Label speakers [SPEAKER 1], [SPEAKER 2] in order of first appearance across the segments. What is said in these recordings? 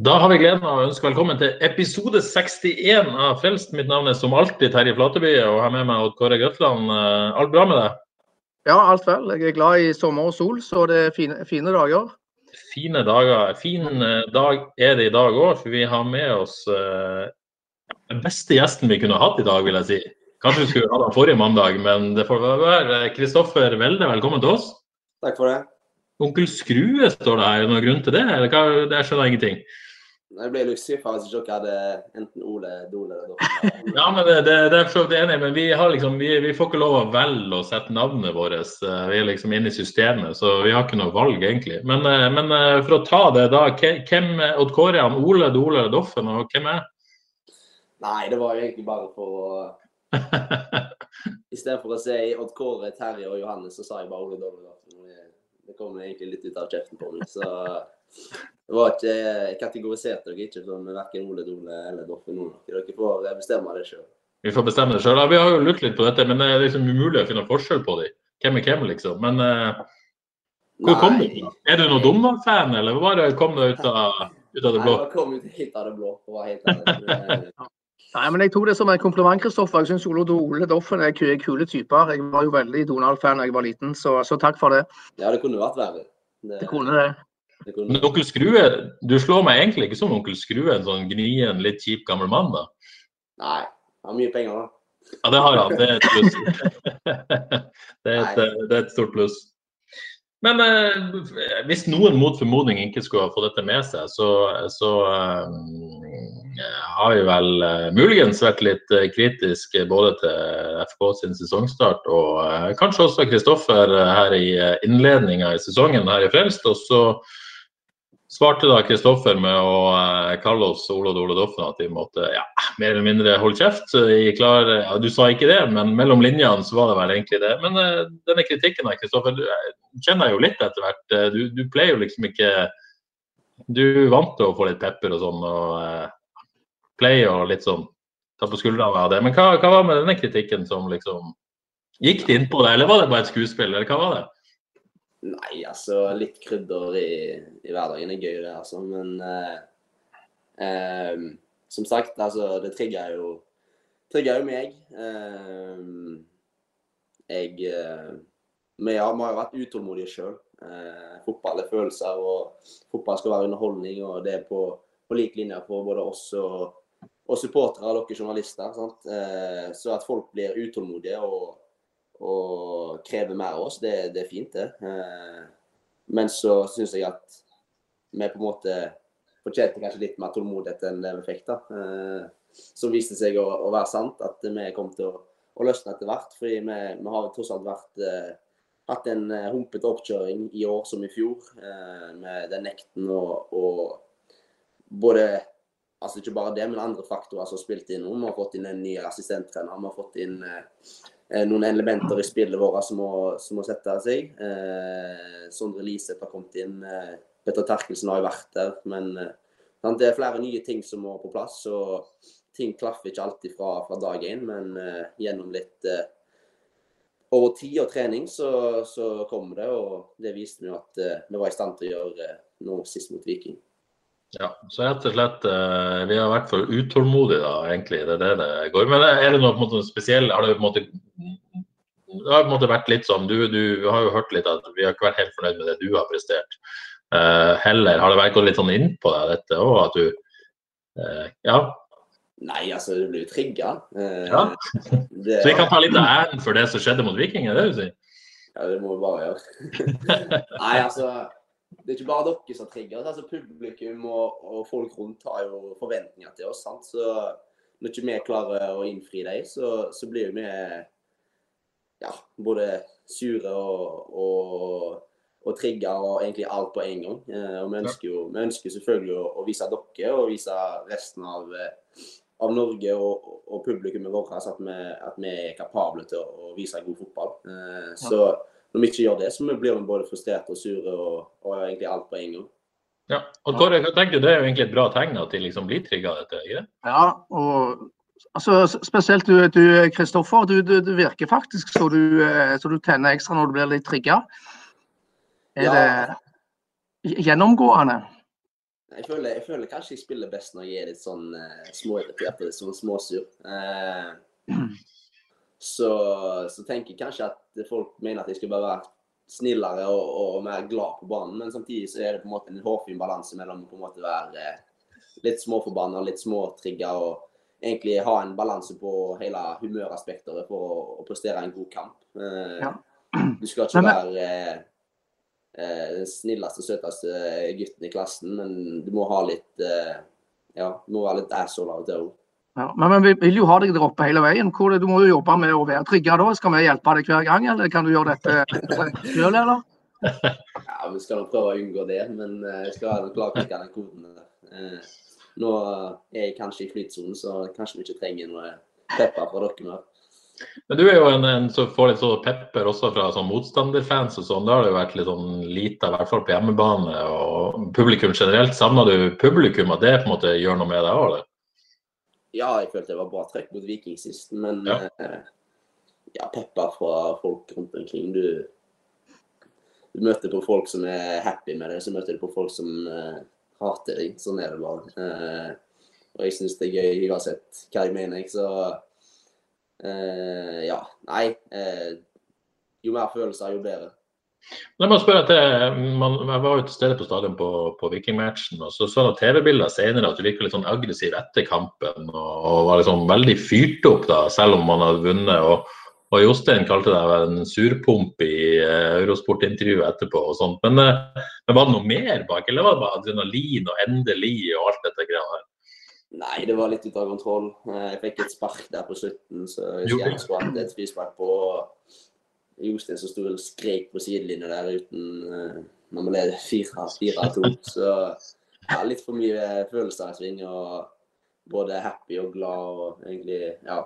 [SPEAKER 1] Da har vi gleden av å ønske velkommen til episode 61 av Frelst. Mitt navn er som alltid Terje Flateby, og har med meg Odd Kåre Grøtland. Eh, Alt bra med deg?
[SPEAKER 2] Ja, alt vel. Jeg er glad i sommer og sol, så det er fine, fine dager.
[SPEAKER 1] Fine dager. Fin eh, dag er det i dag òg, for vi har med oss eh, den beste gjesten vi kunne hatt i dag, vil jeg si. Kanskje vi skulle hatt den forrige mandag, men det får være. Kristoffer Welde, velkommen til oss.
[SPEAKER 3] Takk for det.
[SPEAKER 1] Onkel Skrue står det her. Er det noen grunn til det? Eller hva? Det skjønner jeg ingenting.
[SPEAKER 3] Ble litt skuffa hvis ikke dere hadde enten Ole, Dole eller dere.
[SPEAKER 1] Ja, men det, det, det er jeg for så vidt enig men vi, har liksom, vi, vi får ikke lov å velge å sette navnet vårt. Eh, Vi er liksom inne i systemet, så vi har ikke noe valg, egentlig. Men, eh, men eh, for å ta det, da. Hvem Hvem Odd Kåre, Ole, Dole eller Doffen, og hvem er?
[SPEAKER 3] Nei, det var jo egentlig bare for å I stedet for å si Odd Kåre, Terje og Johannes, så sa jeg bare Ole Dole. Det kom egentlig litt ut av kjeften på meg. Så det var ikke, jeg kategoriserte dere ikke som verken Ole Dole eller Doffen nå. Dere får bestemme det sjøl.
[SPEAKER 1] Vi får bestemme det sjøl. Vi har jo lurt litt på dette, men det er liksom umulig å finne forskjell på dem. Hvem er hvem, liksom. Men uh, hvor kom du fra? Er du noen Donald-fan, eller bare kom du ut av, ut av det
[SPEAKER 3] Nei, jeg kom ut helt av det blå. Det var helt ærlig.
[SPEAKER 2] Nei, men Jeg tok det som en kompliment, Kristoffer. Jeg syns Ole Ole Doffen er kule typer. Jeg var jo veldig Donald-fan da jeg var liten, så, så takk for det.
[SPEAKER 3] Ja, det kunne vært verre.
[SPEAKER 2] Det kunne det.
[SPEAKER 1] Men onkel Skrue, du slår meg egentlig ikke som onkel Skrue, en sånn gnien, litt kjip gammel mann, da?
[SPEAKER 3] Nei. Han har mye penger, da.
[SPEAKER 1] Ja, det har han. Det er et pluss. det, er et, det er et stort pluss. Men eh, hvis noen mot formodning ikke skulle ha fått dette med seg, så, så eh, har vi vel eh, muligens vært litt eh, kritiske både til FK sin sesongstart og eh, kanskje også Kristoffer eh, her i innledninga i sesongen her i Frelst. Og så svarte da Kristoffer med å eh, kalle oss Ola og Ole Doffen at vi måtte ja, mer eller mindre holde kjeft. Klar, ja, du sa ikke det, men mellom linjene så var det vel egentlig det. Men uh, denne kritikken av Kristoffer, du eh, kjenner jo litt etter hvert. Eh, Du, du pleier jo liksom ikke Du er vant til å få litt pepper og sånn, og uh, pleier å litt sånn ta på skuldrene av det. Men hva, hva var med denne kritikken som liksom Gikk det inn på deg, eller var det bare et skuespill, eller hva var det?
[SPEAKER 3] Nei, altså litt krydder i, i hverdagen er gøy, det, altså. Men eh, eh, som sagt, altså det trigger jo, trigger jo meg. Eh, jeg Men Vi har, vi har jo vært utålmodige sjøl. Eh, fotball er følelser, og fotball skal være underholdning. Og det er på, på lik linje for både oss og, og supportere og dere journalister. Eh, så at folk blir utålmodige og og krever mer av oss, det, det er fint, det. Eh, men så syns jeg at vi på en måte fortjente kanskje litt mer tålmodighet enn det vi fikk. da. Som så viste seg å, å være sant, at vi kom til å, å løsne etter hvert. fordi vi, vi har tross alt vært, eh, hatt en eh, humpete oppkjøring i år som i fjor, eh, med den nekten og, og både Altså ikke bare det, men andre faktorer som har spilt inn. Vi har fått inn en ny assistenttrener. Vi har fått inn eh, eh, noen elementer i spillet vårt som må, som må sette seg. Eh, Sondre Liseth har kommet inn. Eh, Petter Terkelsen har jo vært der. Men eh, det er flere nye ting som må på plass. og Ting klaffer ikke alltid fra, fra dag én, men eh, gjennom litt eh, over tid og trening så, så kommer det. Og det viste vi at eh, vi var i stand til å gjøre eh, nå sist mot Viking.
[SPEAKER 1] Ja, så rett og slett eh, Vi er i hvert fall utålmodige, da, egentlig. Det er det det går. Men er det noe på en måte spesiell, Har det på en måte det har på en måte vært litt sånn, du, du har jo hørt litt at vi har ikke vært helt fornøyd med det du har prestert. Uh, heller har det vært gått litt sånn inn på deg dette òg, at du uh, Ja.
[SPEAKER 3] Nei, altså, du blir jo trigga. Uh,
[SPEAKER 1] Ja.
[SPEAKER 3] det-
[SPEAKER 1] Så vi kan ta litt av æren for det som skjedde mot Viking, er det du sier?
[SPEAKER 3] Ja, det må vi bare gjøre. Nei, altså Det er ikke bare dere som trigger. Altså, publikum og, og folk rundt har jo forventninger til oss. sant? Så når ikke vi klarer å innfri dem, så, så blir vi ja, både sure og, og, og trigga og egentlig alt på en gang. Eh, og vi ønsker jo vi ønsker selvfølgelig å, å, vise dere og vise resten av, eh, av Norge og, og publikummet vårt at vi, at vi er kapable til å, å vise god fotball. Eh, så når vi ikke gjør det, så blir vi både frustrerte og sure og, og egentlig alt på en gang.
[SPEAKER 1] Ja, og Kåre, hva tenker du, Det er jo egentlig et bra tegn at de liksom blir trigga av dette? ikke?
[SPEAKER 2] Ja, og altså, spesielt du, Kristoffer. Du, du, du, virker faktisk så du, eh, så du tenner ekstra når du blir litt trigga. Er ja. det gjennomgående?
[SPEAKER 3] Jeg føler, jeg føler, kanskje jeg spiller best når jeg er litt sånn uh, småirritert og sånn småsur. Uh, så, så, tenker jeg kanskje at folk mener at jeg skal bare være snillere og, og, mer glad på banen. Men samtidig så er det på en måte en hårfin balanse mellom på en måte være eh, litt småforbanna, litt småtrigga og egentlig ha en balanse på hele humøraspekteret for å, å prestere en god kamp. Eh, ja. Du skal ikke være eh, eh, den snilleste, søteste gutten i klassen, men du må ha litt eh, ja, du må være litt asshole av og til òg.
[SPEAKER 2] Ja, men vi vil jo ha deg der oppe hele veien. Hvor, du må jo jobbe med å være trygga da. Skal vi hjelpe deg hver gang, eller kan du gjøre dette sjøl, eller?
[SPEAKER 3] Ja, Vi skal nok prøve å unngå det, men eh, jeg skal å den koden. Eh, nå er jeg kanskje i flytsonen, så kanskje vi ikke trenger noe pepper fra dere mer.
[SPEAKER 1] Men du er jo en, en som får litt sånn pepper også fra sånn motstanderfans og sånn. Da har det jo vært litt sånn lite, i hvert fall på hjemmebane. Og publikum generelt. Savner du publikum, at det på en måte gjør noe med deg òg, eller?
[SPEAKER 3] Ja, jeg følte det var bra trekk mot Viking sist, men ja, eh, ja pepper fra folk rundt omkring. Du, du, møter på folk som er happy med det, så møter du på folk som eh, hater deg. Sånn er det bare. Eh, og jeg syns det er gøy uansett hva jeg mener. Så eh, ja, nei. Eh, jo mer følelser, jo bedre.
[SPEAKER 1] Jeg må spørre til, man, Jeg var jo til stede på stadion på, på Vikingmatchen. og Så så jeg TV-bilder senere at du virka litt sånn aggressiv etter kampen. Og, og var liksom veldig fyrt opp, da, selv om man hadde vunnet. og, og Jostein kalte deg en surpomp i uh, Eurosport-intervjuet etterpå. og sånt, men, uh, men, var det noe mer bak, eller var det bare adrenalin og endelig og alt dette greia der?
[SPEAKER 3] Nei, det var litt ut av kontroll. Eh, jeg fikk et spark der på slutten, så jeg skulle gjerne skulle hatt et frispark på. Jostein som sto og skrek på sidelinja der uten uh, når man leder 4-2. Så ja, litt for mye følelser i sving. og Både happy og glad og egentlig ja,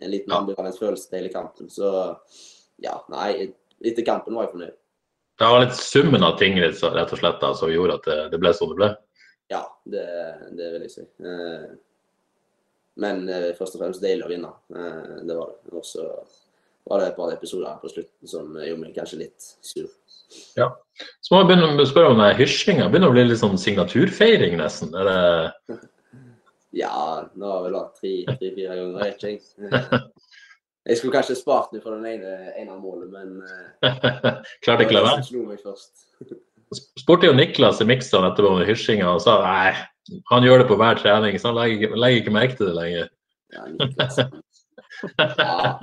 [SPEAKER 3] en liten ambivalent følelse til hele kampen. Så ja, nei, etter kampen var jeg fornøyd.
[SPEAKER 1] Det var litt summen av ting rett og slett da, som gjorde at det, ble sånn det ble?
[SPEAKER 3] Ja, det, det vil jeg si. Eh, men eh, først og fremst deilig å vinne. Det var det. Også var det et par episoder på slutten som gjorde meg kanskje litt sur.
[SPEAKER 1] Ja. Så må jeg begynne å spørre om hysjinga. Begynner å bli litt sånn signaturfeiring, nesten. Er det
[SPEAKER 3] Ja, nå har vi lagt tre-fire ganger, jeg ikke. Jeg skulle kanskje spart meg for den ene, ene målet, men
[SPEAKER 1] Klarte ikke la være? Spurte jo Niklas i Miksdal etterpå om hysjinga og sa nei, han gjør det på hver trening, så han legger, legger ikke merke til det lenger.
[SPEAKER 3] Ja, Niklas. Ja,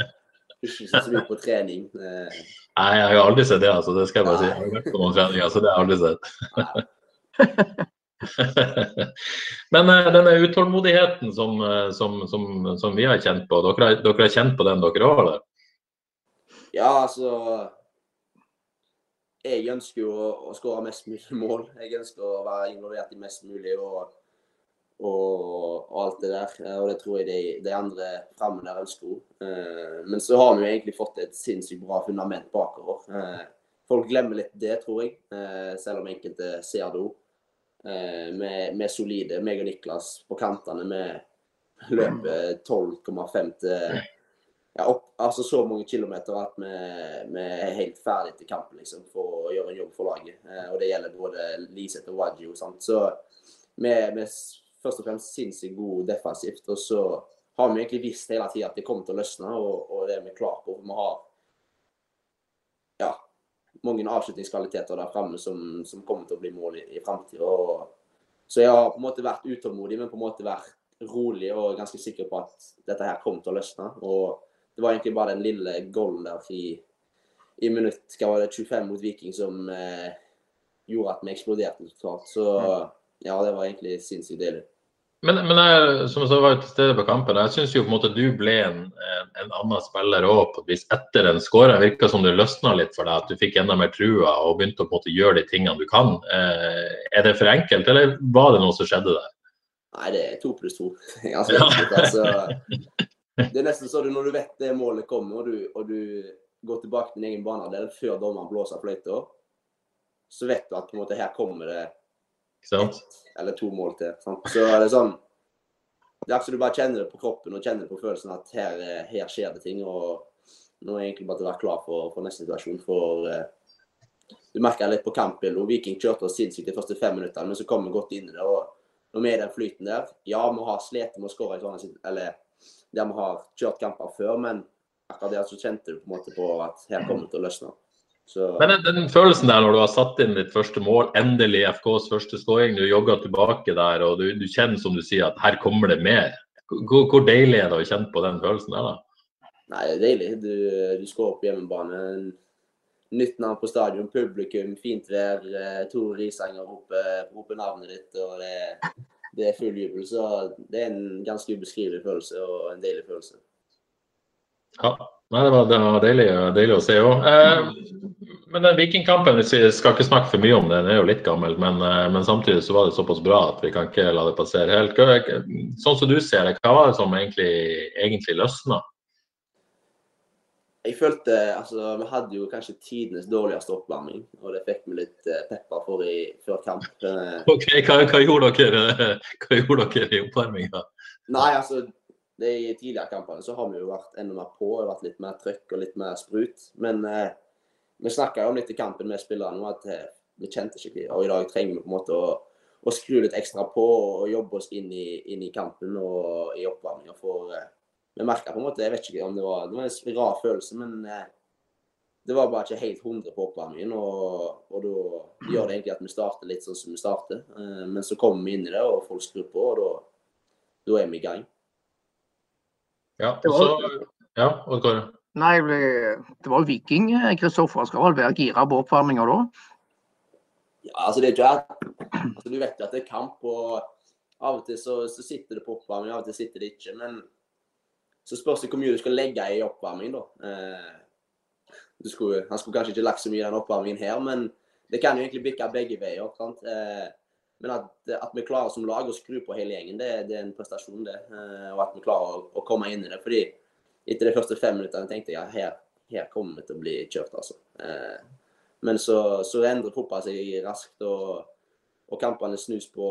[SPEAKER 3] ikke så mye på trening. Eh.
[SPEAKER 1] Nei, jeg har aldri sett det, altså. Det skal jeg bare si. Jeg har vært på noen treninger, så det har jeg aldri sett. Men uh, denne utålmodigheten som, uh, som, som, som, vi har kjent på, dere dere har kjent på den dere òg, eller?
[SPEAKER 3] Ja, altså Jeg ønsker jo å, å skåre mest mulig mål. Jeg ønsker å være involvert i mest mulig. og og, og, alt det der. Eh, og det tror jeg de, de andre framme der ønsker òg. Eh, men så har vi jo egentlig fått et sinnssykt bra fundament bakover. Eh, folk glemmer litt det, tror jeg. Selv om enkelte ser det òg. Vi er solide, meg og Niklas på kantene. Vi løper 12,5 til ja, opp, altså så mange kilometer at vi, vi er helt ferdig til kampen liksom, for å gjøre en jobb for laget. og det gjelder både Liseth og Wajio. Så vi, vi først og fremst sinnssykt god defensivt. Og så har vi egentlig visst hele tida at det kommer til å løsne, og, og det er vi klar på. Vi har ja, mange avslutningskvaliteter der framme som, som, kommer til å bli mål i, i framtida. Så jeg har på en måte vært utålmodig, men på en måte vært rolig og ganske sikker på at dette her kommer til å løsne. Og det var egentlig bare den lille golden der i, i minutt hva var det, 25 mot Viking som eh, gjorde at vi eksploderte totalt. Så ja, det var egentlig sinnssykt deilig.
[SPEAKER 1] Men, men jeg, som jeg var til stede på kampen. Jeg syns jo på en måte du ble en, en, en annen spiller òg, på et vis etter den skåra. Virka som det løsna litt for deg, at du fikk enda mer trua og begynte å på en måte gjøre de tingene du kan. Eh, er det for enkelt, eller var det noe som skjedde der?
[SPEAKER 3] Nei, det er to pluss to. Ganske enkelt. Altså, det er nesten sånn når du vet det målet kommer, og du, og du går tilbake til din egen banedel før dommeren blåser fløyta, så vet du at på en måte her kommer det ett eller to mål til. Sant? Så er det sånn er akkurat du bare kjenner det på kroppen og kjenner det på følelsen at her, eh, her skjer det ting. og Nå er jeg egentlig bare til å være klar for, for neste situasjon. for eh, du merker litt på kampbildet. Viking kjørte oss sinnssykt de første fem minuttene, men så kom vi godt inn i det. og Når vi er i den flyten der Ja, vi har slitt med å skåre i sånne eller der vi har kjørt kamper før, men akkurat der så kjente du på en måte på at her kommer det til å løsne.
[SPEAKER 1] Så... Men den, den, følelsen der når du har satt inn ditt første mål, endelig FKs første skåring, du jogger tilbake der og du, du, kjenner som du sier at her kommer det mer. Hvor, hvor, deilig er det å kjenne på den følelsen der, da?
[SPEAKER 3] Nei, det er deilig. Du, du skårer på hjemmebane. Nytt navn på stadion, publikum, fint vær. Eh, Tore Risanger roper, roper navnet ditt. og det, det er full jubel. Så det er en ganske ubeskrivelig følelse og en deilig følelse.
[SPEAKER 1] Ja, Nei, det var, det var deilig, deilig, å se òg. Eh, men den Vikingkampen, vi skal ikke snakke for mye om det, den er jo litt gammel. Men, eh, men, samtidig så var det såpass bra at vi kan ikke la det passere helt. Sånn som du ser det, hva var det som egentlig, egentlig løsna?
[SPEAKER 3] Jeg følte altså, Vi hadde jo kanskje tidenes dårligste oppvarming, og det fikk vi litt eh, pepper for i, før kamp.
[SPEAKER 1] Ok, Hva, hva gjorde dere, hva gjorde dere i oppvarminga?
[SPEAKER 3] Nei, altså det I tidligere kampene så har vi jo vært enda mer på, og vært litt mer trøkk og litt mer sprut. Men eh, vi snakka jo om litt i kampen med spillerne at eh, vi kjente skikkelig. Og i dag trenger vi på en måte å, å skru litt ekstra på og jobbe oss inn i, inn i kampen og i oppvarminga. For eh, vi merka på en måte Jeg vet ikke om det var, det var en rar følelse, men eh, det var bare ikke helt 100 på oppvarmingen. Og, og da gjør det egentlig at vi starter litt sånn som vi starter. Eh, men så kommer vi inn i det, og folk skrur på, og da er vi i gang.
[SPEAKER 1] Ja, og så Ja, Odd Kåre?
[SPEAKER 2] Nei, det var jo Viking, Kristoffer. Skal vel være gira på oppvarminga da?
[SPEAKER 3] Ja, altså det er ikke altså, Du vet jo at det er kamp, og av og til så, så sitter det på oppvarming, av og til sitter det ikke. Men så spørs det hvor mye du skal legge i oppvarming, da. Eh, skulle, han skulle kanskje ikke lagt så mye i den oppvarmingen her, men det kan jo egentlig bikke begge veier. sant? Eh, men at, at, vi klarer som lag å skru på hele gjengen, det, det er en prestasjon, det. Eh, og at vi klarer å, å, komme inn i det. fordi etter de første fem minuttene tenkte jeg at her, her kommer vi til å bli kjørt, altså. Eh, men så, så endrer fotballen seg raskt, og, og kampene snus på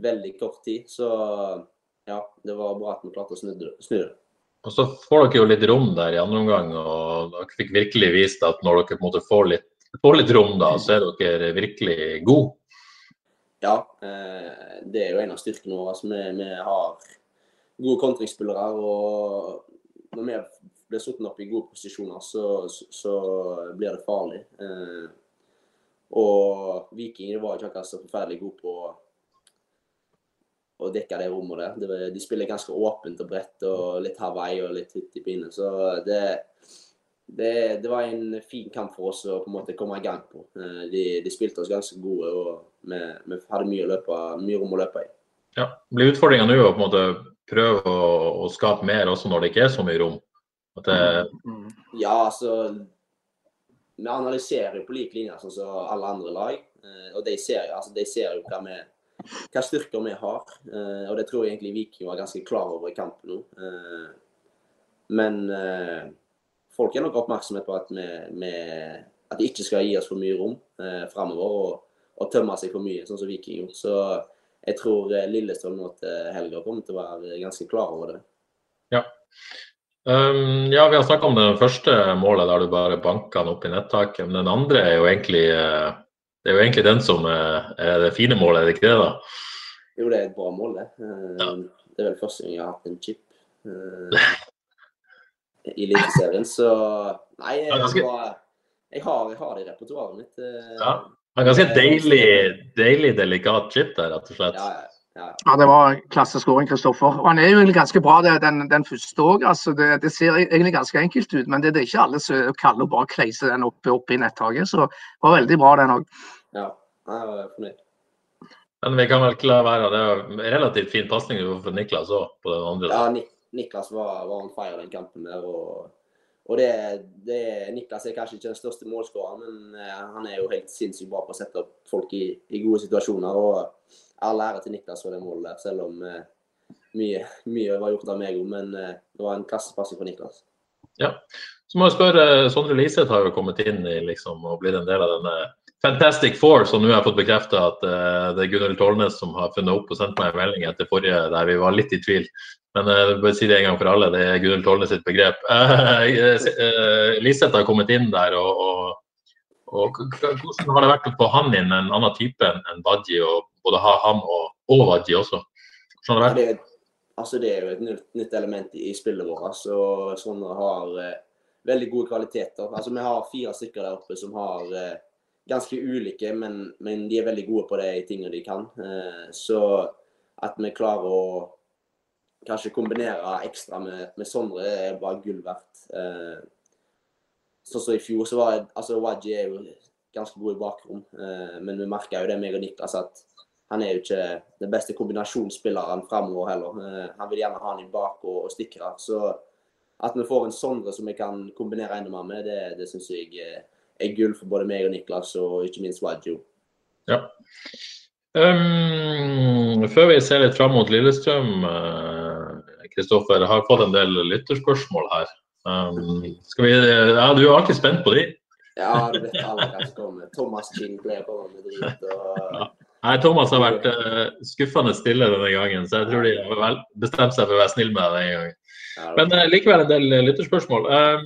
[SPEAKER 3] veldig kort tid. Så ja, det var bra at vi klarte å snu det.
[SPEAKER 1] Og så får dere jo litt rom der i andre omgang, og dere fikk virkelig vist at når dere på en måte får litt, får litt rom, da, så er dere virkelig gode
[SPEAKER 3] ja, eh, det er jo en av styrkene våre. Altså, vi, vi, har gode kontringsspillere. Og når vi blir satt opp i gode posisjoner, så, så, så blir det farlig. Eh, og Viking var ikke akkurat så forferdelig gode på å dekke det rommet der. Det, de spiller ganske åpent og bredt og litt Hawaii og litt hytt i pinne. Så det det, det, var en fin kamp for oss å på en måte komme i gang på. Eh, de, de spilte oss ganske gode, og vi, vi hadde mye, løpe, mye, rom å løpe i.
[SPEAKER 1] Ja, Blir utfordringa nå å på en måte prøve å, å, skape mer også når det ikke er så mye rom? Det...
[SPEAKER 3] Ja, altså Vi analyserer jo på lik linje sånn som alle andre lag. Eh, og de ser, altså, de ser jo hva, vi, hva styrker vi har. Eh, og det tror jeg egentlig Viking var ganske klar over i kampen nå. Men folk er nok oppmerksomhet på at, vi, vi, at de ikke skal gi oss for mye rom eh, framover og, og, tømme seg for mye, sånn som Viking gjorde. Så jeg tror eh, Lillestrøm nå til helga kommer til å være ganske klar over det.
[SPEAKER 1] Ja. Um, ja, vi har snakka om det første målet der du bare banka den opp i nettaket. Men den andre er jo egentlig, eh, det er jo egentlig den som er det fine målet, er det ikke det? da?
[SPEAKER 3] Jo, det er et bra mål, det. Ja. Det er vel første gang jeg har hatt en chip. i Eliteserien. Så nei, jeg, jeg, har, jeg har det i repertoaret mitt. Eh,
[SPEAKER 1] ja. En ganske deilig, deilig delikat chip der, rett og slett.
[SPEAKER 2] Ja, ja. Ja. ja, det var klasseskåring, Kristoffer. Og Han er jo egentlig ganske bra, det, den, den, første òg. Altså, det, det, ser egentlig ganske enkelt ut, men det, det er ikke alle som kaller å bare kleise den opp, opp i netthaget. Så det var veldig bra, den òg.
[SPEAKER 3] Ja, jeg var fornøyd.
[SPEAKER 1] Men vi kan vel ikke la være. Det er relativt fin pasning for Niklas òg, på den andre.
[SPEAKER 3] Ja, Niklas var, var on fire den kampen der. og og det, det, Niklas er kanskje ikke den største målskåreren, men eh, han er jo helt sinnssykt bra på å sette opp folk i, i gode situasjoner. og All ære til Niklas for det målet der, selv om eh, mye, mye, var gjort av meg òg. Men eh, det var en klassepassing for Niklas.
[SPEAKER 1] Ja. Så må jeg spørre, Sondre Liseth har jo kommet inn i liksom, og blitt en del av denne Fantastic Four, så nå har jeg fått bekrefta at uh, det er Gunhild Tollnes som har funnet opp og sendt meg en melding etter forrige der vi var litt i tvil. Men uh, bare si det en gang for alle, det er Gunhild Tollnes sitt begrep. Uh, uh, Liseth har kommet inn der, og, og, og, hvordan har det vært å få han inn en annen type enn Badji, og både ha han og, og Badji også? Hvordan har det vært?
[SPEAKER 3] Altså, det er jo et nytt, nytt element i, spillet vårt. Så Sondre har veldig gode kvaliteter. Altså, vi har fire stykker der oppe som har ganske ulike, men, men, de er veldig gode på de tingene de kan. Eh, så at vi klarer å kanskje kombinere ekstra med, med Sondre, er bare gull verdt. Eh, sånn som i fjor, så var altså Waji er jo ganske god i bakrom, eh, men vi merka jo det, meg og Niklas, at han er jo ikke den beste kombinasjonsspilleren framover heller. Han vil gjerne ha han i bak og, og stikkere. Så at vi får en Sondre som vi kan kombinere enda mer med, det, det syns jeg er gull for både meg og Niklas, og ikke minst Wadjo.
[SPEAKER 1] Ja. Um, før vi ser litt fram mot Lillestrøm, Kristoffer, uh, har fått en del lytterspørsmål her. Um, skal vi, ja, du er alltid spent på de?
[SPEAKER 3] Ja, det vet alle hva som kommer. Thomas Kinn pleier på med drit. Og...
[SPEAKER 1] Ja. Nei, Thomas har vært uh, skuffende stille denne gangen, så jeg tror de har bestemt seg for å være snill med deg denne gangen. Men uh, likevel en del eh, lytterspørsmål. Uh,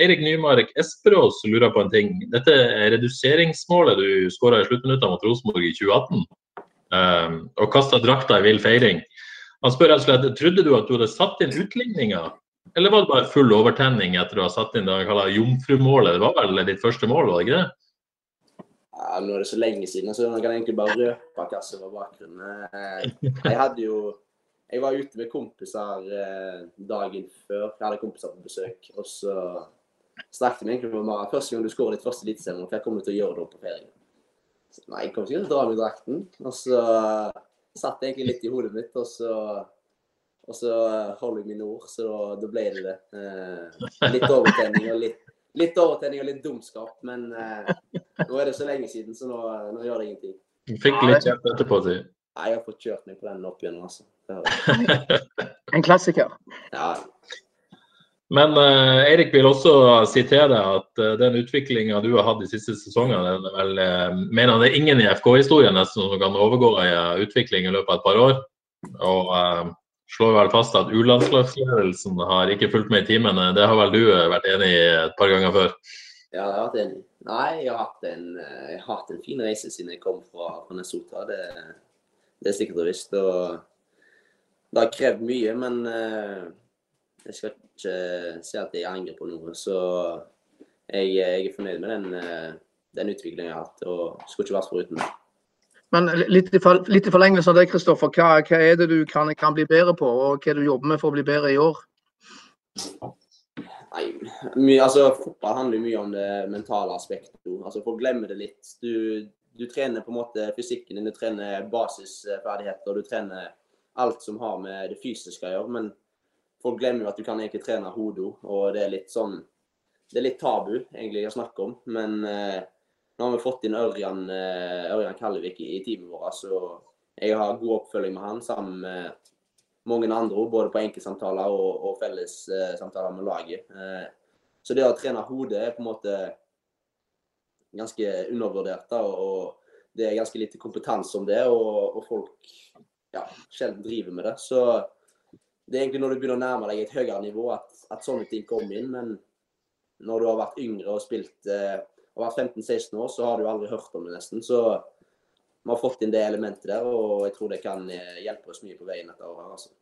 [SPEAKER 1] Eirik Nymark Esperås lurer på en ting. Dette er reduseringsmålet du skåra i sluttminuttene mot Rosenborg i 2018, uh, og kasta drakta i vill feiring. Han spør rett og slett trodde du at du hadde satt inn utligninga, eller var det bare full overtenning etter å ha satt inn det han kaller jomfrumålet? Det var vel ditt første mål, var det ikke det?
[SPEAKER 3] Ja, nå er det så lenge siden, så jeg kan egentlig bare røpe hva som var bakgrunnen. Jeg hadde jo jeg var ute med kompiser eh, dagen før. Jeg hadde kompiser på besøk. Og så snakket vi egentlig om Mara. Første gang du skårer ditt første eliteserie, hva kommer du til å gjøre da på ferien? Så, nei, jeg kommer sikkert til å dra med drakten. Og så satt det egentlig litt i hodet mitt, og så og så holder jeg mine ord, så da, da ble det det. Eh, litt overtenning og litt, litt overtenning og litt dumskap, men eh, nå er det så lenge siden, så nå, nå gjør det ingenting.
[SPEAKER 1] Du Fikk litt kjeft etterpå, si.
[SPEAKER 3] Jeg har fått kjørt meg på den opp igjen, altså.
[SPEAKER 2] en klassiker.
[SPEAKER 3] Ja.
[SPEAKER 1] Men uh, Eirik vil også si til deg at uh, den utviklinga du har hatt de siste sesongene, den er vel, uh, mener det er ingen i FK-historien nesten som kan overgå en utvikling i løpet av et par år. Og slår vel fast at U-landslagsledelsen har ikke fulgt med i timene. Det har vel du vært enig i et par ganger før?
[SPEAKER 3] Ja, jeg har hatt en, Nei, jeg har hatt en, jeg har hatt en fin reise siden jeg kom fra, fra Nesota. Det, det er sikkert og visst. Og det har krevd mye, men eh, jeg skal ikke si at jeg angrer på noe. Så jeg, jeg er fornøyd med den, eh, den utviklingen jeg har hatt, og skulle ikke vært foruten det.
[SPEAKER 2] Men litt i, for, litt i forlengelse av det, Kristoffer. Hva, hva, er det du kan, kan, bli bedre på, og hva er det du jobber med for å bli bedre i år?
[SPEAKER 3] Nei, mye, altså Fotball handler mye om det mentale aspektet. Altså, folk glemmer det litt. Du, du trener på en måte fysikken din, du trener basisferdigheter, du trener alt som har med det fysiske å gjøre. Men folk glemmer jo at du kan egentlig trene hodet og det er litt sånn Det er litt tabu egentlig å snakke om. Men eh, nå har vi fått inn Ørjan, eh, Ørjan Kallevik i, i teamet vårt, så jeg har god oppfølging med han sammen med mange andre, både på enkeltsamtaler og, og fellessamtaler eh, med laget. Eh, så det å trene hodet er på en måte ganske undervurdert. Da, og det er ganske lite kompetanse om det, og, og folk ja, sjelden driver med det. Så det er egentlig når du begynner å nærme deg et høyere nivå at, at sånne ting kommer inn. Men når du har vært yngre og spilt eh, og vært 15-16 år, så har du aldri hørt om det nesten. Så vi har fått inn det elementet der, og jeg tror det kan eh, hjelpe oss mye på veien dette året. altså.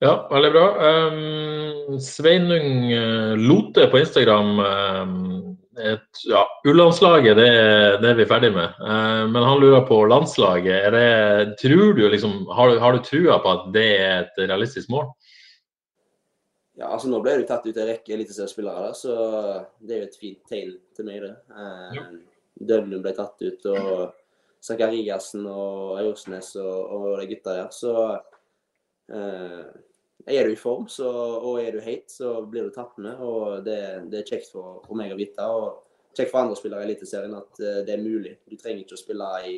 [SPEAKER 1] Ja, veldig bra. Um, Sveinung uh, Lote på Instagram um, et, ja, U-landslaget det, det, er vi ferdig med. Eh, men han lurer på landslaget. Det, tror du liksom, har, har, du trua på at det er et realistisk mål?
[SPEAKER 3] Ja, altså Nå ble du tatt ut en rekke eliteseriespillere, så det er jo et fint tegn til meg. det. Eh, Døvlund ble tatt ut, og Zakariassen og Aursnes og, og de gutta der, så eh, er du i form så, og er du heit, så blir du tatt med. og Det, det er kjekt for, for, meg å vite. og Kjekt for andre spillere i Eliteserien at uh, det er mulig. Du trenger ikke å spille i,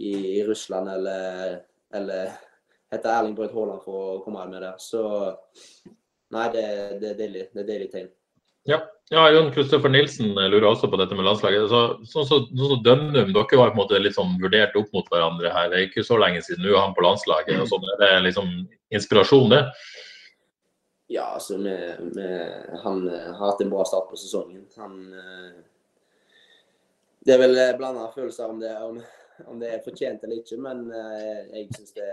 [SPEAKER 3] i, i Russland eller, eller hete Erling Braut Haaland for å komme med der. Så nei, det, det, er deilig. Det er deilig tegn.
[SPEAKER 1] Ja, ja Jon Kristoffer Nilsen lurer også på dette med landslaget. Så, sånn som så, så Dønnum, dere var på en måte litt sånn vurdert opp mot hverandre her. Det er ikke så lenge siden nå er han på landslaget. og sånn. Er det liksom inspirasjon, det?
[SPEAKER 3] Ja, altså vi, vi, Han har hatt en bra start på sesongen. Han eh, Det er vel blanda følelser om det, om, om det er fortjent eller ikke, men eh, jeg syns det,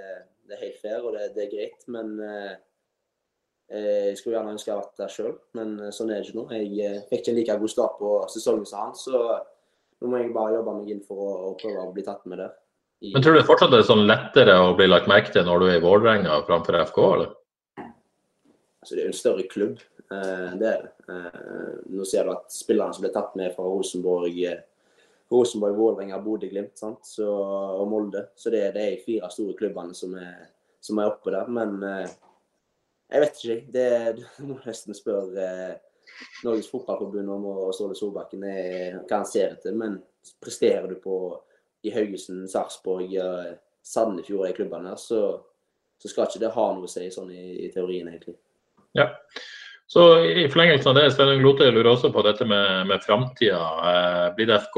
[SPEAKER 3] det, er helt fair og det, det er greit. Men eh, Eh, jeg skulle gjerne ønske jeg hadde vært der sjøl, men eh, sånn er det ikke nå. Jeg eh, fikk ikke en like god start på sesongen som han, så nå må jeg bare jobbe meg inn for å, å prøve å bli tatt med der.
[SPEAKER 1] I... Men tror du det er sånn lettere å bli lagt merke til når du er i Vålerenga framfor FK, eller?
[SPEAKER 3] Altså, det er jo en større klubb, det er det. Nå ser du at spillerne som ble tatt med fra Rosenborg, Rosenborg, Vålerenga, Bodø-Glimt og Molde. Så det, det er de fire store klubbene som er, som er oppe der. Men jeg vet ikke. Det, du må nesten spørre eh, Norges Fotballforbund om og Ståle Solbakken hva han ser etter. Men presterer du på i Haugesund, Sarpsborg, Sandefjord, de klubbene så, så, skal ikke det ha noe å si sånn i, i teorien, egentlig.
[SPEAKER 1] Ja. Så I forlengelsen av det, Sveinung Lote lurer også på dette med, med framtida. Eh, blir det FK,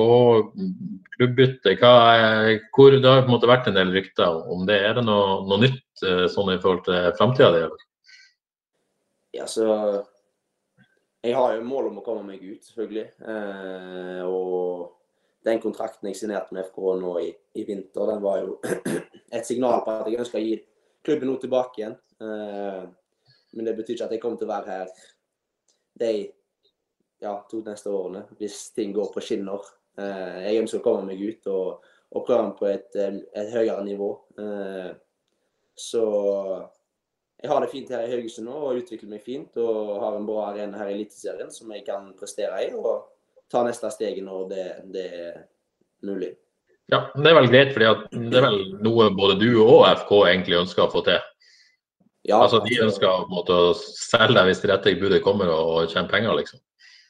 [SPEAKER 1] klubbbytte? hvor Det har på en måte vært en del rykter om det. Er det noe, noe nytt eh, sånn i forhold til framtida?
[SPEAKER 3] Ja, så Jeg har jo mål om å komme meg ut, selvfølgelig. Eh, og den kontrakten jeg signerte med FK nå i, i, vinter, den var jo et signal på at jeg ønsker å gi klubben noe tilbake igjen. Eh, men det betyr ikke at jeg kommer til å være her de ja, to neste årene, hvis ting går på skinner. Eh, jeg ønsker å komme meg ut og, og prøve på et, et høyere nivå. Eh, så jeg har det fint her i Haugesund nå og utvikler meg fint. Og har en bra arena her i Eliteserien som jeg kan prestere i. Og ta neste steget når det, det, er mulig.
[SPEAKER 1] Ja, det er vel greit, fordi det er vel noe både du og FK egentlig ønsker å få til? Ja, altså De ønsker på en måte å selge deg hvis det rette budet kommer og, tjene penger, liksom?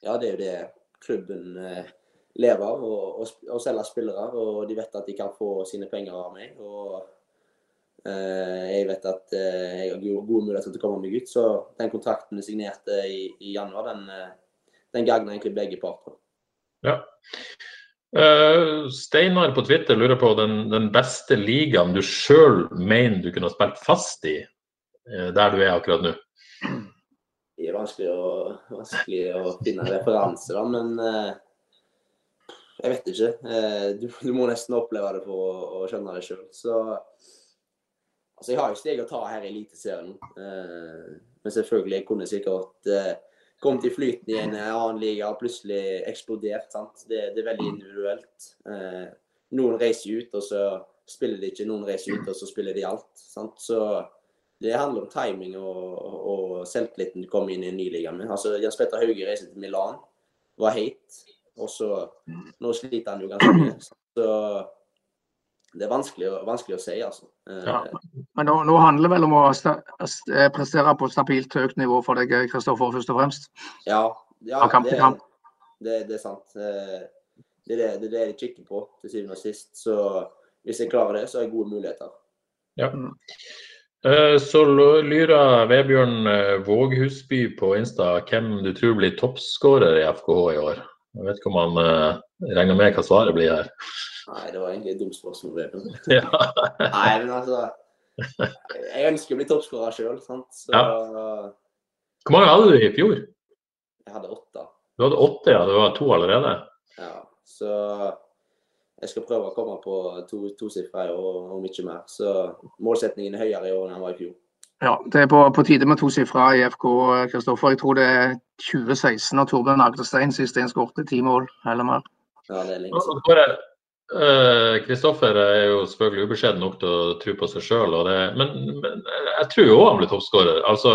[SPEAKER 3] Ja, det er jo det klubben eh, lever av, å selge spillere. Og de vet at de kan få sine penger av meg. og jeg vet at eh, jeg har gode muligheter til å komme meg ut, så den kontrakten vi signerte i, i januar, den, eh, den gagner egentlig begge parter.
[SPEAKER 1] Ja. Uh, Steinar på Twitter lurer på den, den beste ligaen du sjøl mener du kunne ha spilt fast i, uh, der du er akkurat nå?
[SPEAKER 3] Det er vanskelig å, vanskelig å finne referanser referanse, da, men uh, jeg vet ikke. Du, du, må nesten oppleve det for å, å skjønne det sjøl. Så Altså, jeg har jo steg å ta her i Eliteserien. Eh, men selvfølgelig, jeg kunne sikkert eh, kommet i flyten i en annen liga og plutselig eksplodert. sant? Det, det, er veldig individuelt. Eh, noen reiser ut, og så spiller de ikke. Noen reiser ut, og så spiller de alt. sant? Så det handler om timing og, og selvtilliten du kommer inn i en ny liga med. Altså, Jens Petter Hauge reiser til Milan, var heit, og så Nå sliter han jo ganske mye. Så det er vanskelig, vanskelig å si, altså.
[SPEAKER 2] Eh, ja. Men nå, nå, handler det vel om å eh, prestere på stabilt høyt nivå for deg, Kristoffer, først og fremst?
[SPEAKER 3] Ja, ja det, det, det, er sant. Eh, det er det, det er det jeg kikker på til syvende og sist. Så hvis jeg klarer det, så har jeg gode muligheter.
[SPEAKER 1] Ja. Så lurer Vebjørn Våghusby på Insta hvem du tror blir toppskårer i FKH i år. Jeg vet ikke om han regner med hva svaret blir her.
[SPEAKER 3] Nei, det var egentlig et dumt spørsmål. Ja. Nei, men altså Jeg ønsker å bli toppskårer sjøl, sant. Så ja.
[SPEAKER 1] Hvor mange hadde du i fjor?
[SPEAKER 3] Jeg hadde åtte.
[SPEAKER 1] Du hadde åtte, ja. Du var to allerede?
[SPEAKER 3] Ja. Så jeg skal prøve å komme på to, tosifra i år, om ikke mer. Så målsetningen er høyere i år enn den var i fjor.
[SPEAKER 2] Ja, det er på, på tide med tosifra i FK, Kristoffer. Jeg tror det er 2016 og Torbjørn Agderstein sist en skåret ti mål eller mer.
[SPEAKER 3] Ja, det er lenge siden.
[SPEAKER 1] Kristoffer uh, er jo selvfølgelig ubeskjeden nok til å tro på seg sjøl, men, men, jeg tror jo han blir toppskårer. Altså,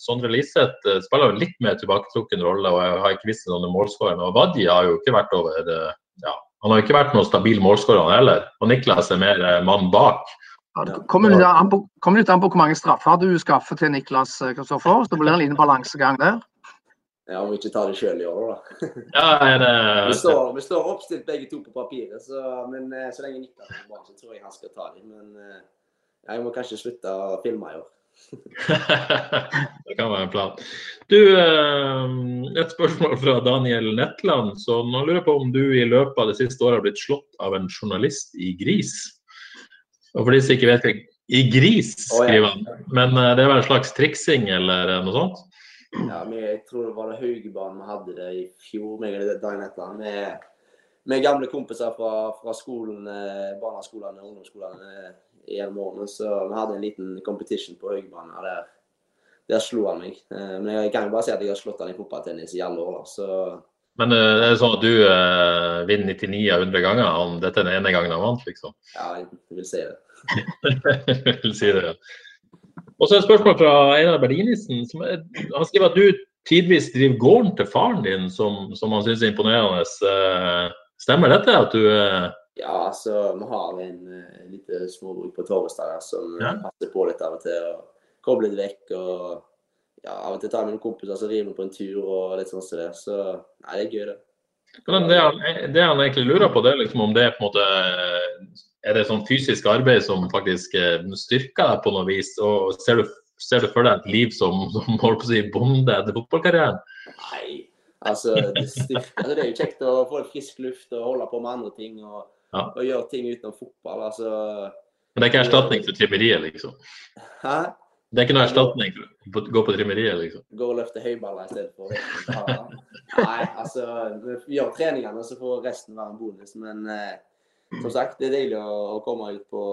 [SPEAKER 1] Sondre Liseth spiller jo litt mer tilbaketrukken rolle og jeg har ikke visst noen målskårere. Og Wadji har jo ikke vært over ja, Han har ikke vært noen stabil målskårer heller. Og Niklas er mer eh, mann bak.
[SPEAKER 2] Ja, det kommer litt an på, an på hvor mange straffer du skaffer til Niklas eh, Kristoffer. Så det blir en liten balansegang der.
[SPEAKER 3] Ja, Om vi ikke tar det sjøl i år, da.
[SPEAKER 1] Ja, det...
[SPEAKER 3] Vi står, vi står oppstilt begge to på papiret, så, men eh, så lenge Niklas er bra, så tror jeg han skal ta dem. Men eh, jeg må kanskje slutte å filme i år.
[SPEAKER 1] det kan være en plan. Du, eh, et spørsmål fra Daniel Netland. som lurer på om du i løpet av det siste året har blitt slått av en journalist i gris? Og for de som ikke vet i gris, skriver han. Men det er vel en slags triksing eller noe sånt?
[SPEAKER 3] Ja, jeg tror det var det Haugebanen vi hadde det i fjor, meg og Dagen Etland. Med, med gamle kompiser fra, fra skolen, eh, barneskolene og ungdomsskolene eh, gjennom årene. Så vi hadde en liten competition på Haugebanen. Der, der slo han meg. Eh, men jeg kan jo bare si at jeg har slått han i fotballtennis i alle år. så...
[SPEAKER 1] Men er det sånn at du eh, vinner 99 av 100 ganger? Om dette er den ene gangen han vant, liksom?
[SPEAKER 3] Ja, jeg vil si det.
[SPEAKER 1] jeg vil si det, ja. Og så et spørsmål fra Einar Berlinisen. Som er, han skriver at du tidvis driver gården til faren din, som, som han syns er imponerende. Eh, stemmer dette? at du uh...
[SPEAKER 3] Ja, altså vi har en en lite småbruk på Torvestad som ja. passer på litt av og til. og Kobler litt vekk. og ja, Av og til tar med noen kompiser som river på en tur og litt sånn som det. Så nei, det er gøy, det.
[SPEAKER 1] Det han, det han egentlig lurer på, det er liksom om det er på en måte er det sånn fysisk arbeid som faktisk eh, styrker deg på noe vis? Og ser du, ser du for deg et liv som, som holdt på å si, bonde etter fotballkarrieren?
[SPEAKER 3] Nei, altså det, styrker, altså det, er jo kjekt å få frisk luft og holde på med andre ting. Og, ja. og gjøre ting utenom fotball. altså.
[SPEAKER 1] Men det er ikke erstatning for trimmeriet, liksom?
[SPEAKER 3] Hæ?
[SPEAKER 1] Det er ikke noe erstatning for å gå på trimmeriet, liksom?
[SPEAKER 3] Gå og løfte høyballer i stedet for. Nei, altså vi gjør treningene, så får resten være en bonus. Men eh, som sagt, det er deilig å, å komme ut på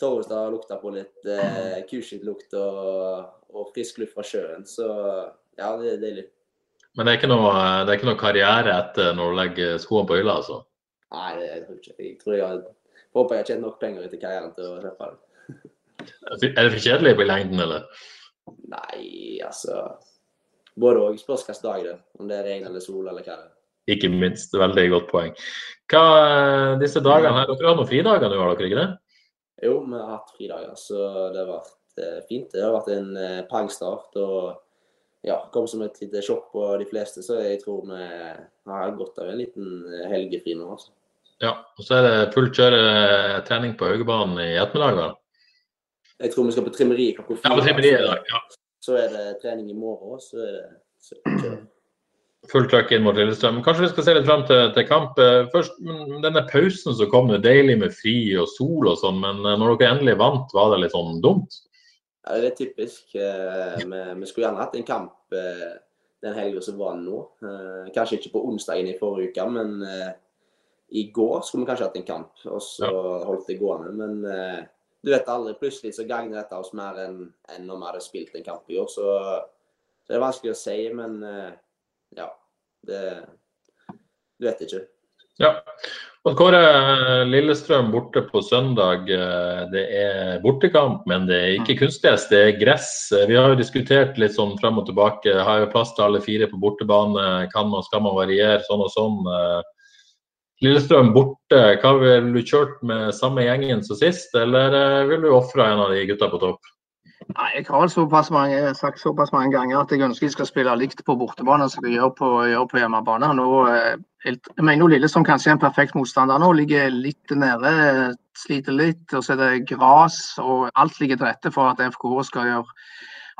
[SPEAKER 3] Torvestad og lukte på litt eh, kuskittlukt og, og frisk luft fra sjøen. Så ja, det er deilig.
[SPEAKER 1] Men det er ikke noe, det er ikke noe karriere etter når du legger skoene på hylla, altså?
[SPEAKER 3] Nei, det tror jeg ikke. Jeg tror jeg håper jeg har tjent nok penger etter karrieren til å slippe det.
[SPEAKER 1] er det for kjedelig på lengden, eller?
[SPEAKER 3] Nei, altså Både òg. Spørs hvilken dag det er. Om det er regn eller sol eller hva det er.
[SPEAKER 1] Ikke minst. Veldig godt poeng. Hva eh, disse dagene her, Dere har noen fridager nå, har dere ikke det?
[SPEAKER 3] Jo, vi har hatt fridager, så det har vært eh, fint. Det har vært en eh, pangstart. og ja, kom som et lite sjokk på de fleste, så jeg tror vi har godt av en liten helgefri nå. altså.
[SPEAKER 1] Ja, og så er det fullt kjøre trening på Haugebanen i ettermiddag? vel?
[SPEAKER 3] Jeg tror vi skal på trimmeriet klokka
[SPEAKER 1] fire. Ja, på trimmeriet i dag, ja.
[SPEAKER 3] Så er det trening i morgen, så er det så, kjøre
[SPEAKER 1] fullt trøkk inn mot Lillestrøm. Kanskje vi skal se litt frem til, til kamp. Eh, først, Denne pausen som kom, det deilig med fri og sol og sånn, men eh, når dere endelig vant, var det litt sånn dumt?
[SPEAKER 3] Ja, Det er typisk. Eh, vi, vi skulle gjerne hatt en kamp den helga som var nå. Kanskje ikke på onsdagen i forrige uke, men i går skulle vi kanskje hatt en kamp. Og så holdt det gående. Men du vet aldri. Plutselig så gagner dette oss mer enn, enn når vi hadde spilt en kamp i år. Så, så det er vanskelig å si. men ja, det Du vet ikke.
[SPEAKER 1] Ja. Og Kåre, Lillestrøm borte på søndag. Eh, det er bortekamp, men det er ikke kunstgress, det er gress. Vi har jo diskutert litt sånn frem og tilbake. Har jo plass til alle fire på bortebane. Kan man, skal man variere sånn og sånn? Eh, Lillestrøm borte, hva ville du kjørt med samme gjengen som sist, eller eh, vil du ofre en av de gutta på topp?
[SPEAKER 2] Nei, Jeg har såpass mange, sagt såpass mange ganger at jeg ønsker de skal spille likt på bortebane som de gjør på, gjør på hjemmebane. Nå, eh, jeg mener jo Lillestrøm kanskje er en perfekt motstander nå. Ligger litt nede, sliter litt. og Så er det gras og alt ligger til rette for at FK skal gjøre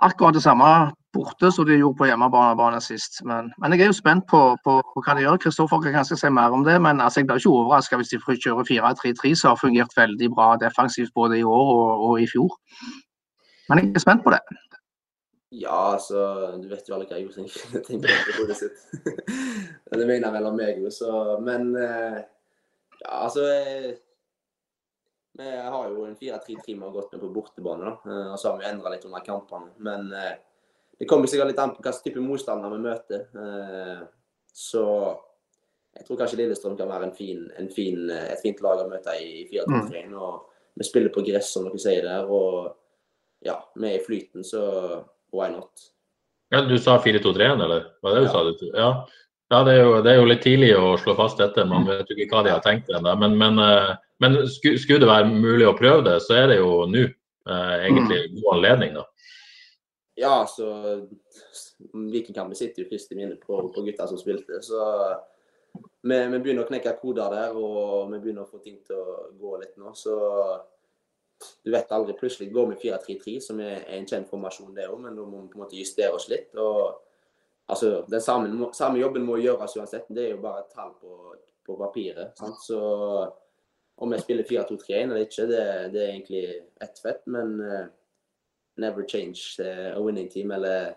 [SPEAKER 2] akkurat det samme borte som de gjorde på hjemmebane sist. Men, men, jeg er jo spent på, på, på hva de gjør. Kristoffer kan kanskje si mer om det. Men altså, jeg blir ikke overraska hvis de kjører 4-3-3, som har fungert veldig bra defensivt både i år og, og i fjor. Men jeg er spent på det.
[SPEAKER 3] Ja, altså Du vet jo alle hva jeg tenker på hodet sitt. det mener vel om meg, så Men eh, ja, altså eh, Vi har jo en 4-3-3 vi har gått med på bortebane, da. Eh, og så har vi endra litt under kampene. Men det kommer sikkert litt an på hvilken type motstander vi møter. Så jeg tror kanskje Lillestrøm kan være en fin, en fin, et fint lag å møte i 4-3-3. Mm. Vi spiller på gress, som dere sier der. og ja, med i flyten, så why not?
[SPEAKER 1] Ja, Du sa 4-2-3-1, eller? Var det du ja. sa? Ja. Ja, det er, jo, det er, jo, litt tidlig å slå fast dette. Man vet jo ikke hva de har tenkt ennå. Men, men, eh, men skulle det være mulig å prøve det, så er det jo nå eh, egentlig mm. god anledning, da.
[SPEAKER 3] Ja, så Vikingkampen sitter jo først i minnet på, på gutta som spilte. Så vi, vi, begynner å knekke koder der, og vi begynner å få ting til å gå litt nå. Så du vet aldri. Plutselig går vi 4-3-3, som er en kjent formasjon, det òg, men da må vi på en måte justere oss litt. og altså, Den samme, samme jobben må gjøres uansett. Det er jo bare et tall på, på papiret. Sant? Så om jeg spiller 4-2-3-1 eller ikke, det, det, er egentlig ett fett. Men uh, never change uh, a winning team eller,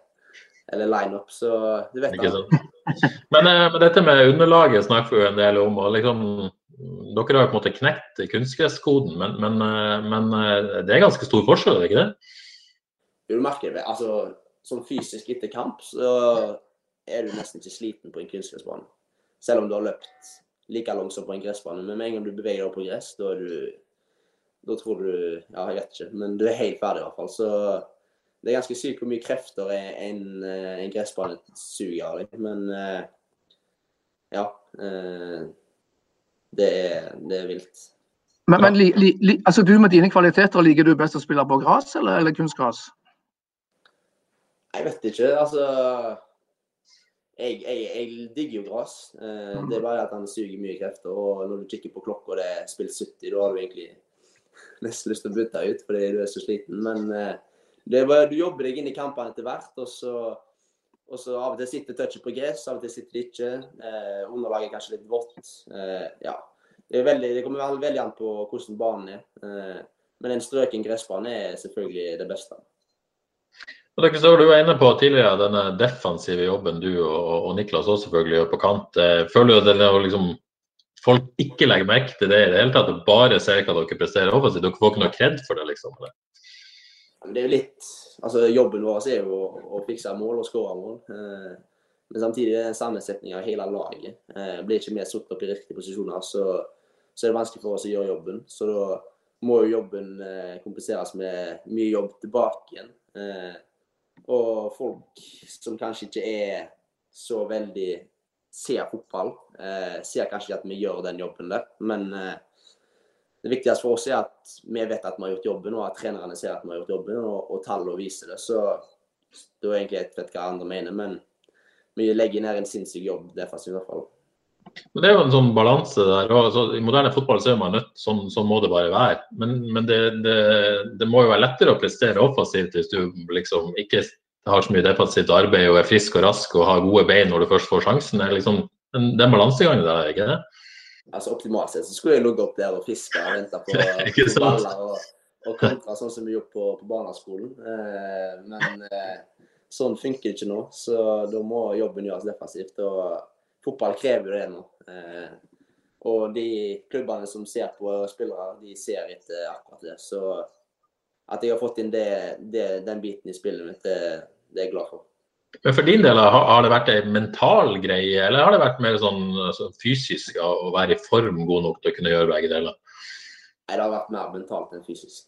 [SPEAKER 3] eller line-up. Så du vet det.
[SPEAKER 1] Men, uh, men, dette med underlaget snakker vi jo en del om. og liksom dere har jo på en måte knekt kunstgresskoden, men, men, men, det er ganske stor forskjell, er det ikke det?
[SPEAKER 3] Du merker det. altså sånn fysisk etter kamp, så er du nesten ikke sliten på en kunstgressbane. Selv om du har løpt like langt som på en gressbane. Men med en gang du beveger deg på gress, da er du Da tror du Ja, jeg vet ikke, men du er helt ferdig i hvert fall. Så det er ganske sykt hvor mye krefter en, eh, en gressbane suger av deg. Men eh, ja. Eh, det er, det er vilt.
[SPEAKER 2] Men, men li, li, altså du med dine kvaliteter, liker du best å spille på gress eller, eller kunstgress?
[SPEAKER 3] Jeg vet ikke. Altså Jeg, jeg, jeg digger jo gress. Eh, det er bare at han suger mye krefter. Og når du kikker på klokka og det er spilt 70, da har du egentlig nesten lyst til å bytte ut fordi du er så sliten. Men eh, det bare, du jobber deg inn i kampene etter hvert. og så og så Av og til sitter touchet på gress, av og til sitter det ikke. Eh, underlaget er kanskje litt vått. Eh, ja. det, veldig, det, kommer veldig an på hvordan banen er. Eh, men en strøken gressbane er selvfølgelig det beste.
[SPEAKER 1] Og dere så Du var inne på tidligere denne defensive jobben du og, og Niklas også selvfølgelig gjør på kant. Eh, føler du at det liksom, folk ikke legger merke til det i det hele tatt, og bare ser hva dere presterer offensivt? Dere får ikke noe kred for det, liksom? Eller?
[SPEAKER 3] Det er jo litt altså Jobben vår er jo å, å fikse mål og skåre mål. Eh, men samtidig er det en sammensetning av hele laget. Eh, blir ikke vi satt opp i riktige posisjoner, så, så, er det vanskelig for oss å gjøre jobben. Så da må jo jobben eh, kompenseres med mye jobb tilbake igjen. Eh, og folk som kanskje ikke er så veldig ser fotball, eh, ser kanskje ikke at vi gjør den jobben der. Men eh, det viktigste for oss er at vi vet at vi har gjort jobben, og at trenerne ser at vi har gjort jobben, og, og tallene viser det. Så da er egentlig et vet hva andre mener, men vi legger ned en sinnssyk jobb defensivt i hvert fall.
[SPEAKER 1] Men Det er jo en sånn balanse der. Altså, I moderne fotball så er man nødt, sånn, sånn må det bare være. Men, men det, det, det, må jo være lettere å prestere offensivt hvis du liksom ikke har så mye defensivt arbeid og er frisk og rask og har gode bein når du først får sjansen. Det er liksom den balansegangen der, ikke det?
[SPEAKER 3] Altså Optimalt sett så skulle jeg ligget opp der og fiska og venta på, på baller og, og kontra, sånn som vi gjorde på, på barneskolen. Eh, men eh, sånn funker det ikke nå, så da må jobben gjøres defensivt. og fotball krever det nå. Eh, og de klubbene som ser på spillere, de ser etter akkurat det. Så at jeg har fått inn det, det, den biten i spillet mitt, det, det, er jeg glad for.
[SPEAKER 1] Men For din del, har det vært en mental greie, eller har det vært mer sånn altså, fysisk å være i form god nok til å kunne gjøre begge deler?
[SPEAKER 3] Nei, Det har vært mer mentalt enn fysisk.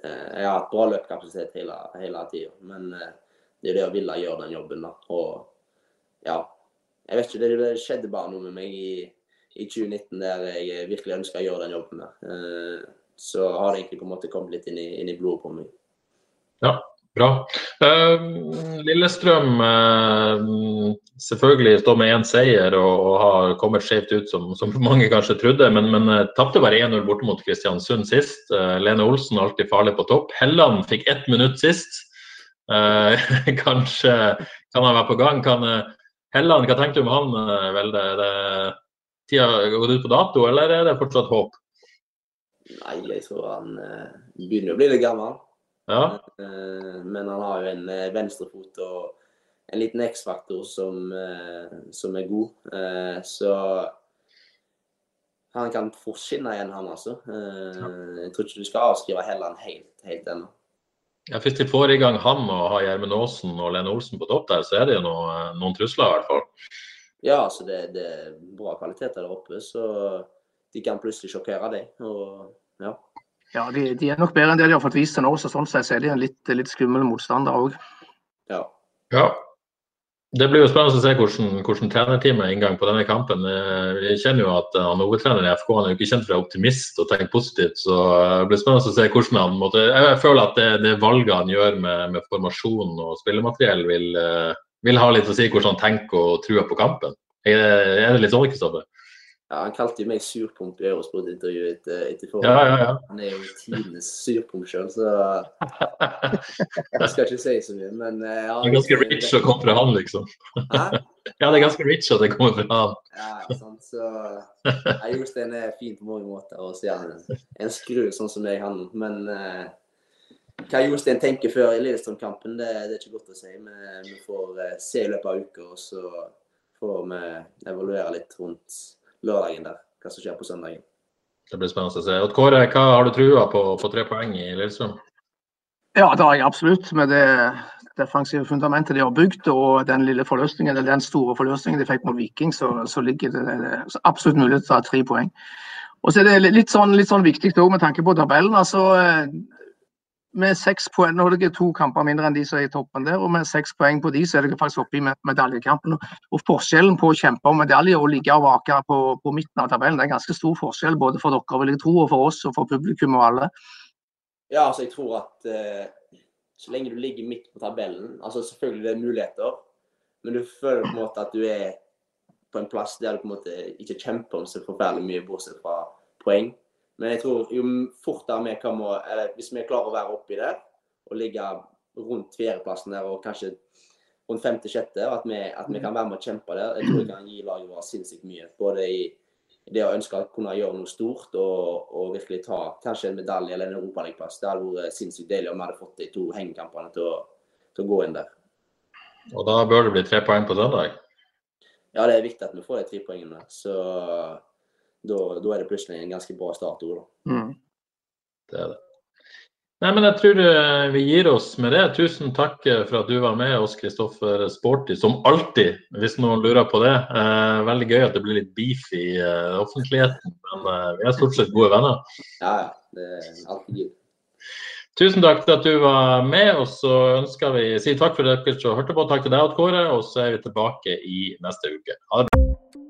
[SPEAKER 3] Eh, jeg har hatt bra løpkapasitet hele, hele tida, men eh, det er det å ville gjøre den jobben. da. Og ja, jeg vet ikke, det skjedde bare noe med meg i, i 2019 der jeg virkelig ønska å gjøre den jobben der. Eh, så har det egentlig på en måte kommet litt inn i, inn i blodet på meg.
[SPEAKER 1] Ja, bra. Uh, Lillestrøm uh, selvfølgelig står med én seier og, har kommet skjevt ut, som, som, mange kanskje trodde. Men, men uh, tapte bare 1-0 borte mot Kristiansund sist. Uh, Lene Olsen alltid farlig på topp. Helland fikk ett minutt sist. kanskje kan han være på gang. Kan, Helland, hva tenker du om han, Vel, det, det tida gått ut på dato, eller er det fortsatt håp?
[SPEAKER 3] Nei, jeg tror han begynner å bli litt gammel.
[SPEAKER 1] Ja.
[SPEAKER 3] Uh, men han har jo en uh, venstrefot og en liten X-faktor som, som, er god. så han kan fort skinne igjen, han altså. Jeg tror ikke du skal avskrive Helland helt, helt ennå.
[SPEAKER 1] Ja, Hvis de får i gang han og har Gjermund Aasen og Lene Olsen på topp der, så er det jo noe, noen trusler i hvert fall.
[SPEAKER 3] Ja, altså det, det, er bra kvaliteter der oppe, så de kan plutselig sjokkere deg. Og, ja.
[SPEAKER 2] Ja de, de, er nok bedre enn det de har fått vist til nå, så sånn sett er de en litt, litt skummel motstander òg.
[SPEAKER 3] Ja.
[SPEAKER 1] ja. Det blir jo spennende å se hvordan, hvordan trenerteamet er inngang på denne kampen. Jeg vi kjenner jo at han hovedtreneren i FK han er jo ikke kjent for å være optimist og tenke positivt. så Det blir spennende å se hvordan han måtte Jeg føler at det, det valget han gjør med, med formasjon og spillemateriell, vil, eh, vil, ha litt å si hvordan han tenker og tror på kampen. Er det, er det litt sånn, Kristoffer?
[SPEAKER 3] Ja, Han kalte jo meg surpomp i Eurosport-intervjuet etter, etter
[SPEAKER 1] forrige. Ja, ja, ja.
[SPEAKER 3] Han er jo tidenes surpomp sjøl, så jeg skal ikke si så mye, men uh, ja,
[SPEAKER 1] Det er ganske rich å komme fra han, liksom. Hæ? Ja, det er ganske rich at det kommer fra han.
[SPEAKER 3] Ja, sant, så ja, Jostein er fin på mange måter, og så er han en skru sånn som jeg, han. Men uh, hva Jostein tenker før i Lillestrøm-kampen, det, det, er ikke godt å si. Vi, vi får se i løpet av uka, og så får vi evaluere litt rundt lørdagen der, hva som skjer på søndagen.
[SPEAKER 1] Det blir spennende å se. Og Kåre, hva har du trua på på tre poeng i Lillestrøm?
[SPEAKER 2] Ja, det har jeg absolutt. Med det defensive fundamentet de har bygd, og den lille forløsningen, eller den store forløsningen de fikk mot Viking, så, så ligger det, det absolutt mulighet til å ta tre poeng. Og så er det litt sånn, litt sånn viktig med tanke på tabellen. altså med seks poeng, Nå er dere to kamper mindre enn de som er i toppen der, og med seks poeng på de, så er dere faktisk oppe i medaljekampen. Og Forskjellen på å kjempe om medalje og ligge og vake på, på, midten av tabellen, det er ganske stor forskjell både for dere vil jeg tro, og for oss og for publikum og alle.
[SPEAKER 3] Ja, altså jeg tror at eh, så lenge du ligger midt på tabellen altså Selvfølgelig det er muligheter, men du føler på en måte at du er på en plass der du på en måte ikke kjemper om så forferdelig mye, bortsett fra poeng. Men jeg tror jo fortere vi kan må, eller hvis vi klarer å være oppi der og ligge rundt fjerdeplassen der og kanskje rundt femte-sjette, at, vi, at vi kan være med og kjempe der, jeg tror det kan gi laget vårt sinnssykt mye. Både i det å ønske å kunne gjøre noe stort og, og virkelig ta kanskje en medalje eller en europaligaplass. Det hadde vært sinnssykt deilig om vi hadde fått de to hengekampene til å, til å gå inn der.
[SPEAKER 1] Og da bør det bli tre poeng på søndag?
[SPEAKER 3] Ja, det er viktig at vi får de tre poengene. Så da, da, er det plutselig en ganske bra startord. Mm.
[SPEAKER 1] Det er det. Nei, men Jeg tror eh, vi gir oss med det. Tusen takk eh, for at du var med oss, Kristoffer Sporty, som alltid, hvis noen lurer på det. Eh, veldig gøy at det blir litt beef i eh, offentligheten, men eh, vi er stort sett gode venner.
[SPEAKER 3] Ja, ja. Det er alltid gøy.
[SPEAKER 1] Tusen takk for at du var med, og så ønsker vi si takk for dere som hørte på. Takk til deg, Kåre, og så er vi tilbake i neste uke. Ha det bra.